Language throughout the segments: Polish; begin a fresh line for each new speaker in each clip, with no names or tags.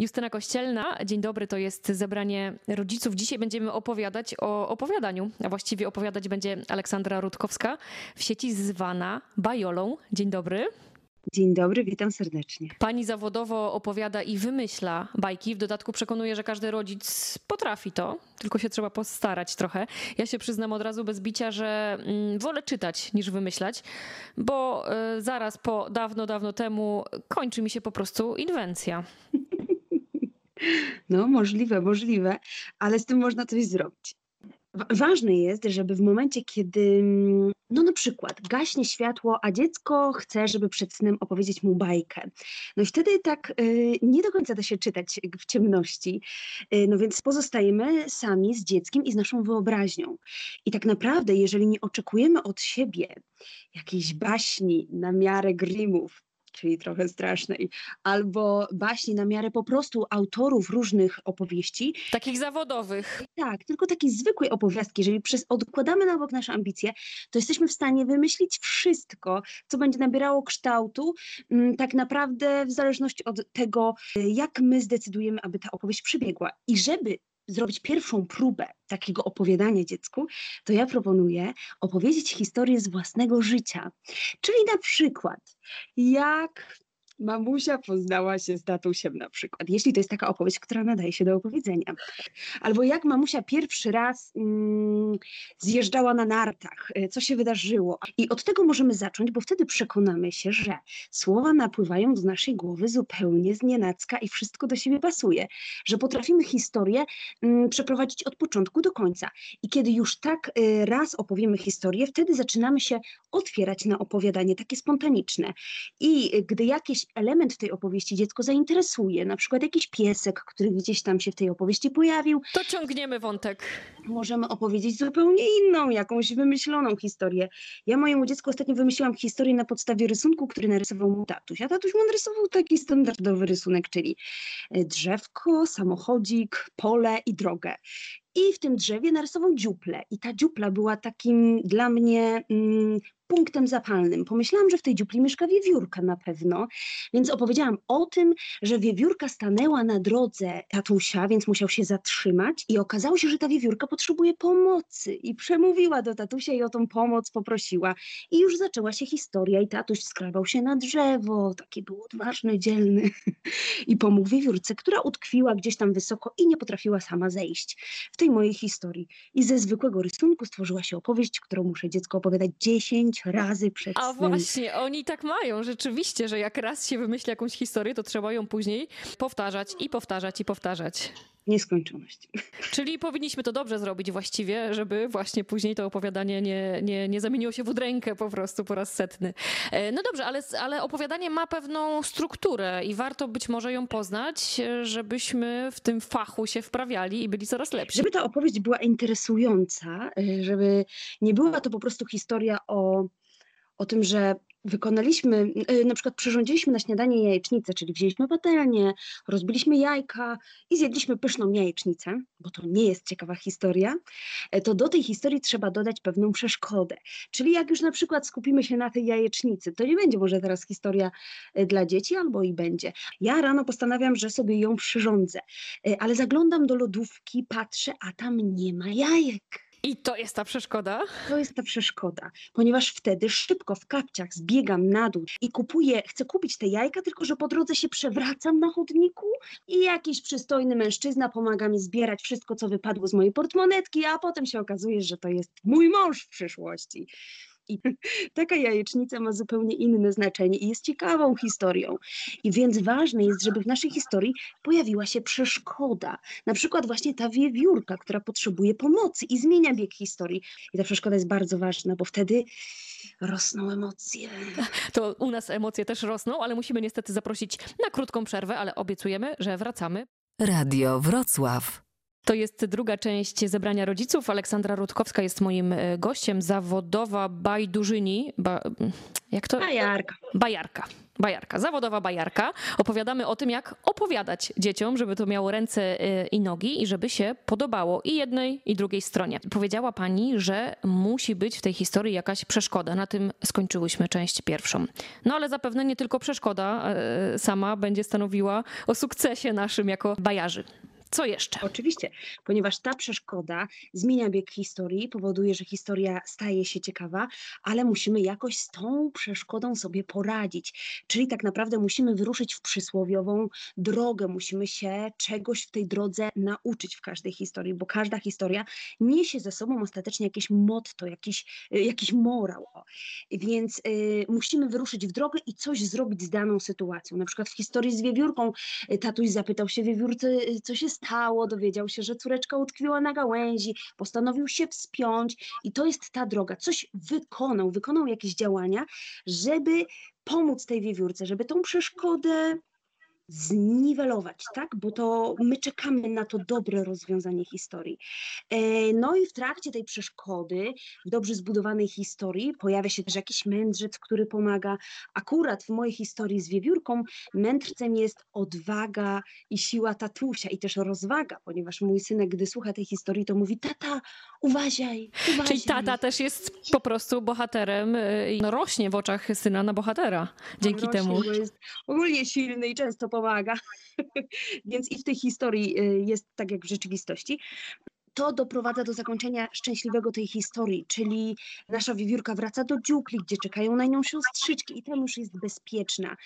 Justyna Kościelna, dzień dobry, to jest zebranie rodziców. Dzisiaj będziemy opowiadać o opowiadaniu, a właściwie opowiadać będzie Aleksandra Rutkowska w sieci zwana Bajolą. Dzień dobry.
Dzień dobry, witam serdecznie.
Pani zawodowo opowiada i wymyśla bajki. W dodatku przekonuje, że każdy rodzic potrafi to, tylko się trzeba postarać trochę. Ja się przyznam od razu bez bicia, że mm, wolę czytać niż wymyślać, bo y, zaraz po dawno, dawno temu kończy mi się po prostu inwencja.
No, możliwe, możliwe, ale z tym można coś zrobić. Ważne jest, żeby w momencie, kiedy, mm, no na przykład, gaśnie światło, a dziecko chce, żeby przed snem opowiedzieć mu bajkę. No i wtedy tak y, nie do końca da się czytać w ciemności. Y, no więc pozostajemy sami z dzieckiem i z naszą wyobraźnią. I tak naprawdę, jeżeli nie oczekujemy od siebie jakiejś baśni na miarę Grimmów, czyli trochę strasznej, albo baśni na miarę po prostu autorów różnych opowieści.
Takich zawodowych.
Tak, tylko takiej zwykłej opowiastki. Jeżeli przez, odkładamy na bok nasze ambicje, to jesteśmy w stanie wymyślić wszystko, co będzie nabierało kształtu, m, tak naprawdę w zależności od tego, jak my zdecydujemy, aby ta opowieść przebiegła. I żeby zrobić pierwszą próbę takiego opowiadania dziecku, to ja proponuję opowiedzieć historię z własnego życia. Czyli na przykład, jak mamusia poznała się z tatusiem na przykład, jeśli to jest taka opowieść, która nadaje się do opowiedzenia. Albo jak mamusia pierwszy raz mm, zjeżdżała na nartach, y, co się wydarzyło. I od tego możemy zacząć, bo wtedy przekonamy się, że słowa napływają do naszej głowy zupełnie znienacka i wszystko do siebie pasuje, że potrafimy historię mm, przeprowadzić od początku do końca. I kiedy już tak y, raz opowiemy historię, wtedy zaczynamy się otwierać na opowiadanie, takie spontaniczne. I y, gdy jakieś element tej opowieści dziecko zainteresuje, na przykład jakiś piesek, który gdzieś tam się w tej opowieści pojawił.
To ciągniemy wątek.
Możemy opowiedzieć zupełnie inną, jakąś wymyśloną historię. Ja mojemu dziecku ostatnio wymyśliłam historię na podstawie rysunku, który narysował mu tatuś. A tatuś mu narysował taki standardowy rysunek, czyli e, drzewko, samochodzik, pole i drogę. I w tym drzewie narysował dziuplę. I ta dziupla była takim dla mnie mm, punktem zapalnym. Pomyślałam, że w tej dziupli mieszka wiewiórka na pewno, więc opowiedziałam o tym, że wiewiórka stanęła na drodze tatusia, więc musiał się zatrzymać i okazało się, że ta wiewiórka potrzebuje pomocy i przemówiła do tatusia i o tą pomoc poprosiła. I już zaczęła się historia i tatuś skrabał się na drzewo, taki był odważny, dzielny i pomógł wiewiórce, która utkwiła gdzieś tam wysoko i nie potrafiła sama zejść. W tej mojej historii. I ze zwykłego rysunku stworzyła się opowieść, którą muszę dziecko opowiadać 10 razy przed
A
snem.
właśnie, oni tak mają rzeczywiście, że jak raz się wymyśli jakąś historię, to trzeba ją później powtarzać i powtarzać i powtarzać.
Nieskończoność.
Czyli powinniśmy to dobrze zrobić właściwie, żeby właśnie później to opowiadanie nie, nie, nie zamieniło się w udrękę po prostu po raz setny. E, no dobrze, ale, ale opowiadanie ma pewną strukturę i warto być może ją poznać, żebyśmy w tym fachu się wprawiali i byli coraz lepsi.
Żeby ta opowieść była interesująca, y, żeby nie była to po prostu historia o, o tym, że wykonaliśmy, y, na przykład przyrządziliśmy na śniadanie jajecznicę, czyli wzięliśmy patelnię, rozbiliśmy jajka i zjedliśmy pyszną jajecznicę, bo to nie jest ciekawa historia, y, to do tej historii trzeba dodać pewną przeszkodę. Czyli jak już na przykład skupimy się na tej jajecznicy, to nie będzie może teraz historia y, dla dzieci, albo i będzie. Ja rano postanawiam, że sobie ją przyrządzę, ale zaglądam do lodówki, patrzę, a tam nie ma jajek.
I to jest ta przeszkoda?
To jest ta przeszkoda, ponieważ wtedy szybko w kapciach zbiegam na dół i kupuję, chcę kupić te jajka, tylko że po drodze się przewracam na chodniku i jakiś przystojny mężczyzna pomaga mi zbierać wszystko, co wypadło z mojej portmonetki, a potem się okazuje, że to jest mój mąż w przyszłości. I taka jajecznica ma zupełnie inne znaczenie i jest ciekawą historią. I więc ważne jest, żeby w naszej historii pojawiła się przeszkoda. Na przykład właśnie ta wiewiórka, która potrzebuje pomocy i zmienia bieg historii. I ta przeszkoda jest bardzo ważna, bo wtedy rosną emocje.
To u nas emocje też rosną, ale musimy niestety zaprosić na krótką przerwę, ale obiecujemy, że wracamy.
Radio Wrocław.
To jest druga część zebrania rodziców. Aleksandra Rutkowska jest moim e, gościem, zawodowa bajdurzyni. Ba, jak to?
Bajarka.
Bajarka. Bajarka, zawodowa bajarka. Opowiadamy o tym, jak opowiadać dzieciom, żeby to miało ręce e, i nogi i żeby się podobało i jednej, i drugiej stronie. Powiedziała pani, że musi być w tej historii jakaś przeszkoda. Na tym skończyłyśmy część pierwszą. No ale zapewne nie tylko przeszkoda e, sama będzie stanowiła o sukcesie naszym jako bajarzy. Co jeszcze?
Oczywiście, ponieważ ta przeszkoda zmienia bieg historii, powoduje, że historia staje się ciekawa, ale musimy jakoś z tą przeszkodą sobie poradzić. Czyli tak naprawdę musimy wyruszyć w przysłowiową drogę, musimy się czegoś w tej drodze nauczyć w każdej historii, bo każda historia niesie ze sobą ostatecznie jakieś motto, jakiś, y, jakiś morał. Więc y, musimy wyruszyć w drogę i coś zrobić z daną sytuacją. Na przykład w historii z wiewiórką y, tatuś zapytał się wiewiórce, y, co się stało, dowiedział się, że córeczka utkwiła na gałęzi, postanowił się wspiąć i to jest ta droga. Coś wykonał, wykonał jakieś działania, żeby pomóc tej wiewiórce, żeby tą przeszkodę zniwelować, tak? Bo to my czekamy na to dobre rozwiązanie historii. E, No i w trakcie tej przeszkody, w dobrze zbudowanej historii, pojawia się też jakiś mędrzec, który pomaga. Akurat w mojej historii z wiewiórką mędrcem jest odwaga i siła tatusia i też rozwaga, ponieważ mój synek, gdy słucha tej historii, to mówi: Tata, uważaj, uważaj.
Czyli tata też jest po prostu bohaterem y, i no, rośnie w oczach syna na bohatera dzięki
rośnie,
temu.
Bo jest ogólnie silny i często pomaga. Więc i w tej historii y, jest tak jak w rzeczywistości. To doprowadza do zakończenia szczęśliwego tej historii, czyli nasza wiewiórka wraca do dziupli, gdzie czekają na nią siostrzyczki i tam już jest bezpieczna.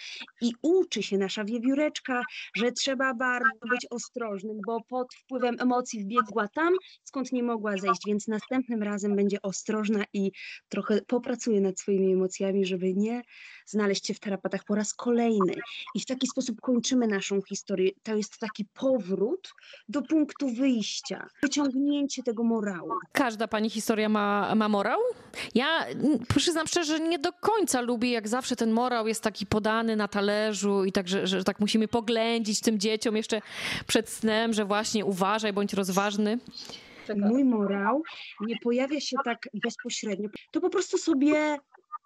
I uczy się nasza wiewióreczka, że trzeba bardzo być ostrożnym, bo pod wpływem emocji wbiegła tam, skąd nie mogła zejść, więc następnym razem będzie ostrożna i trochę popracuje nad swoimi emocjami, żeby nie znaleźć się w tarapatach po raz kolejny. I w taki sposób kończymy naszą historię. To jest taki powrót do punktu wyjścia, wyciągnięcie tego morału.
Każda pani historia ma, ma morał? Ja przyznam szczerze, że nie do końca lubię, jak zawsze ten morał jest taki podany na talerzu i tak, że, że tak musimy poględzić tym dzieciom jeszcze przed snem, że właśnie uważaj, bądź rozważny.
Mój morał nie pojawia się tak bezpośrednio. To po prostu sobie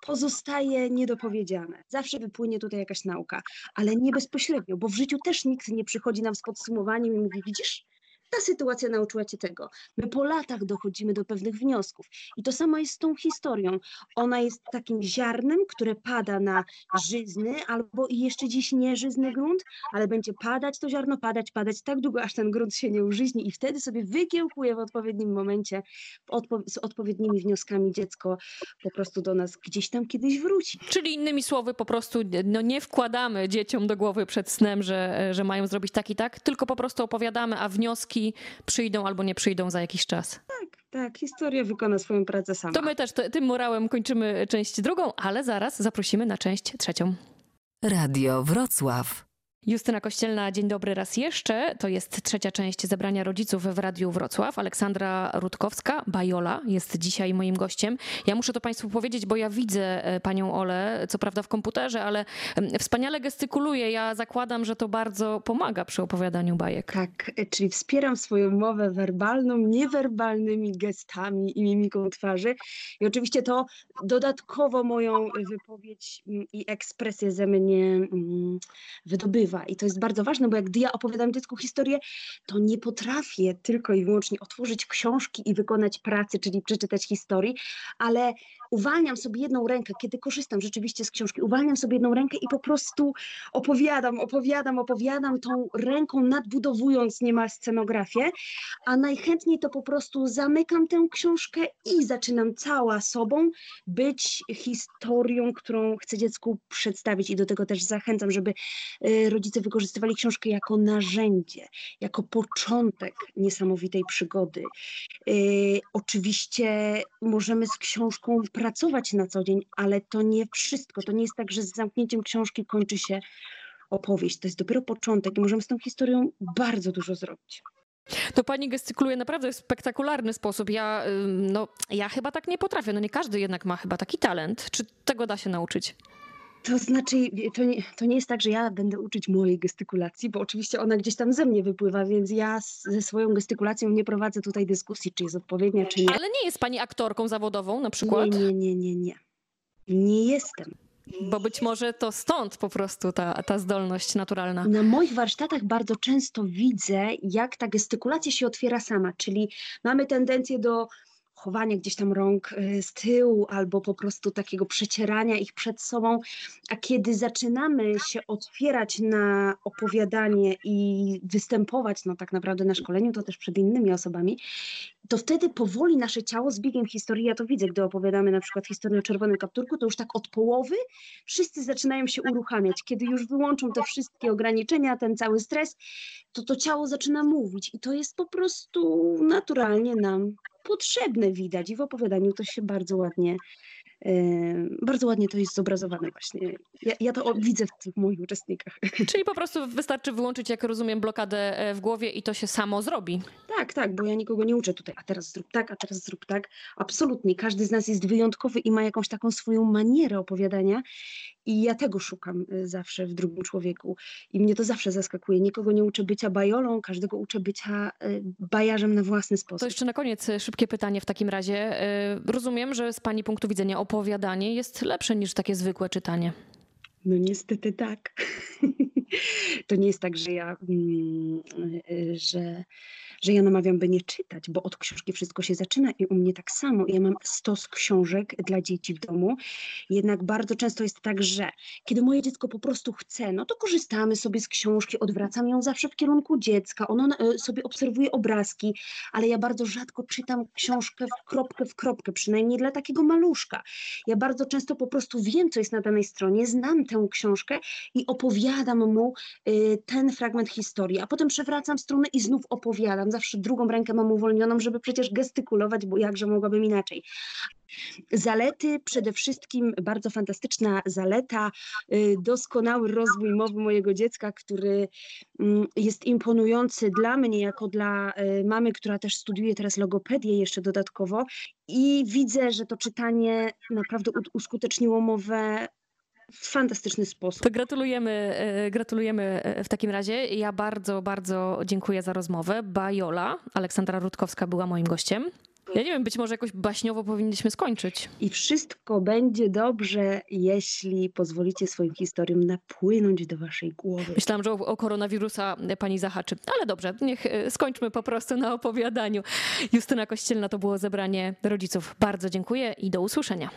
pozostaje niedopowiedziane. Zawsze wypłynie tutaj jakaś nauka, ale nie bezpośrednio, bo w życiu też nikt nie przychodzi nam z podsumowaniem i mówi, widzisz, ta sytuacja nauczyła cię tego. My po latach dochodzimy do pewnych wniosków. I to samo jest z tą historią. Ona jest takim ziarnem, które pada na żyzny albo i jeszcze dziś nieżyzny grunt, ale będzie padać to ziarno, padać, padać tak długo, aż ten grunt się nie użyźni i wtedy sobie wykiełkuje w odpowiednim momencie, odpo z odpowiednimi wnioskami dziecko po prostu do nas gdzieś tam kiedyś wróci.
Czyli innymi słowy, po prostu no, nie wkładamy dzieciom do głowy przed snem, że, że mają zrobić tak i tak, tylko po prostu opowiadamy, a wnioski przyjdą albo nie przyjdą za jakiś czas.
Tak, historia wykona swoją pracę sama.
To my też to, tym morałem kończymy część drugą, ale zaraz zaprosimy na część trzecią.
Radio Wrocław.
Justyna Kościelna, dzień dobry raz jeszcze. To jest trzecia część zebrania rodziców w Radiu Wrocław. Aleksandra Rutkowska, Bajola, jest dzisiaj moim gościem. Ja muszę to Państwu powiedzieć, bo ja widzę e, panią Olę, co prawda w komputerze, ale wspaniale gestykuluje. Ja zakładam, że to bardzo pomaga przy opowiadaniu bajek.
Tak, e, czyli wspieram swoją mowę werbalną niewerbalnymi gestami i mimiką twarzy. I oczywiście to dodatkowo moją wypowiedź mm, i ekspresję ze mnie mm, wydobywa. I to jest bardzo ważne, bo jak ja opowiadam dziecku historię, to nie potrafię tylko i wyłącznie otworzyć książki i wykonać pracy, czyli przeczytać historii, ale uwalniam sobie jedną rękę, kiedy korzystam rzeczywiście z książki, uwalniam sobie jedną rękę i po prostu opowiadam, opowiadam, opowiadam tą ręką, nadbudowując niemal scenografię, a najchętniej to po prostu zamykam tę książkę i zaczynam cała sobą być historią, którą chcę dziecku przedstawić i do tego też zachęcam, żeby y, rodzice wykorzystywali książkę jako narzędzie, jako początek niesamowitej przygody. Y, Oczywiście możemy z książką pracować na co dzień, ale to nie wszystko. To nie jest tak, że z zamknięciem książki kończy się opowieść. To jest dopiero początek i możemy z tą historią bardzo dużo zrobić.
To pani gestykuluje naprawdę w spektakularny sposób. Ja, no, ja chyba tak nie potrafię. No nie każdy jednak ma chyba taki talent. Czy tego da się nauczyć?
To znaczy, to nie, to nie jest tak, że ja będę uczyć mojej gestykulacji, bo oczywiście ona gdzieś tam ze mnie wypływa, więc ja z, ze swoją gestykulacją nie prowadzę tutaj dyskusji, czy jest odpowiednia, czy nie.
Ale nie jest pani aktorką zawodową na przykład?
Nie, nie, nie, nie, nie. Nie jestem.
Bo być może to stąd po prostu ta, ta zdolność naturalna.
Na moich warsztatach bardzo często widzę, jak ta gestykulacja się otwiera sama, czyli mamy tendencję do chowania gdzieś tam rąk y, z tyłu albo po prostu takiego przecierania ich przed sobą, a kiedy zaczynamy się otwierać na opowiadanie i występować no tak naprawdę na szkoleniu, to też przed innymi osobami, to wtedy powoli nasze ciało z biegiem historii, ja to widzę, gdy opowiadamy na przykład historię o czerwonym kapturku, to już tak od połowy wszyscy zaczynają się uruchamiać. Kiedy już wyłączą te wszystkie ograniczenia, ten cały stres, to to ciało zaczyna mówić i to jest po prostu naturalnie nam potrzebne widać i w opowiadaniu to się bardzo ładnie, bardzo ładnie to jest zobrazowane właśnie. Ja, ja to widzę w tych moich uczestnikach.
Czyli po prostu wystarczy wyłączyć, jak rozumiem, blokadę e, w głowie i to się samo zrobi.
Tak, tak, bo ja nikogo nie uczę tutaj, a teraz zrób tak, a teraz zrób tak. Absolutnie, każdy z nas jest wyjątkowy i ma jakąś taką swoją manierę opowiadania i ja tego szukam y, zawsze w drugim człowieku i mnie to zawsze zaskakuje. Nikogo nie uczę bycia bajolą, każdego uczę bycia y, bajarzem na własny
To
sposób.
jeszcze na koniec e, szybkie pytanie w takim razie. Rozumiem, że z pani punktu widzenia opowiadanie jest lepsze niż takie zwykłe czytanie.
No niestety tak. To nie jest tak, że ja, mm, y, że, że ja namawiam, by nie czytać, bo od książki wszystko się zaczyna i u mnie tak samo. Ja mam stos książek dla dzieci w domu, jednak bardzo często jest tak, że kiedy moje dziecko po prostu chce, no to korzystamy sobie z książki, odwracam ją zawsze w kierunku dziecka, ono y, sobie obserwuje obrazki, ale ja bardzo rzadko czytam książkę w kropkę w kropkę, przynajmniej dla takiego maluszka. Ja bardzo często po prostu wiem, co jest na danej stronie, znam tę książkę i opowiadam mu y, ten fragment historii, a potem przewracam stronę i znów opowiadam. Zawsze drugą rękę mam uwolnioną, żeby przecież gestykulować, bo jakże mogłabym inaczej. Zalety, przede wszystkim bardzo fantastyczna zaleta, y, doskonały rozwój mowy mojego dziecka, który mm, jest imponujący dla mnie, jako dla y, mamy, która też studiuje teraz logopedię jeszcze dodatkowo. I widzę, że to czytanie naprawdę uskuteczniło mowę w fantastyczny sposób.
To gratulujemy, e, gratulujemy e, w takim razie. Ja bardzo, bardzo dziękuję za rozmowę. Bajola, Aleksandra Rutkowska była moim gościem. Ja nie wiem, być może jakoś baśniowo powinniśmy skończyć.
I wszystko będzie dobrze, jeśli pozwolicie swoim historiom napłynąć do waszej głowy.
Myślałam, że o, o koronawirusa pani zahaczy. Ale dobrze, niech e, skończmy po prostu na opowiadaniu. Justyna Kościelna to było zebranie rodziców. Bardzo dziękuję i do usłyszenia.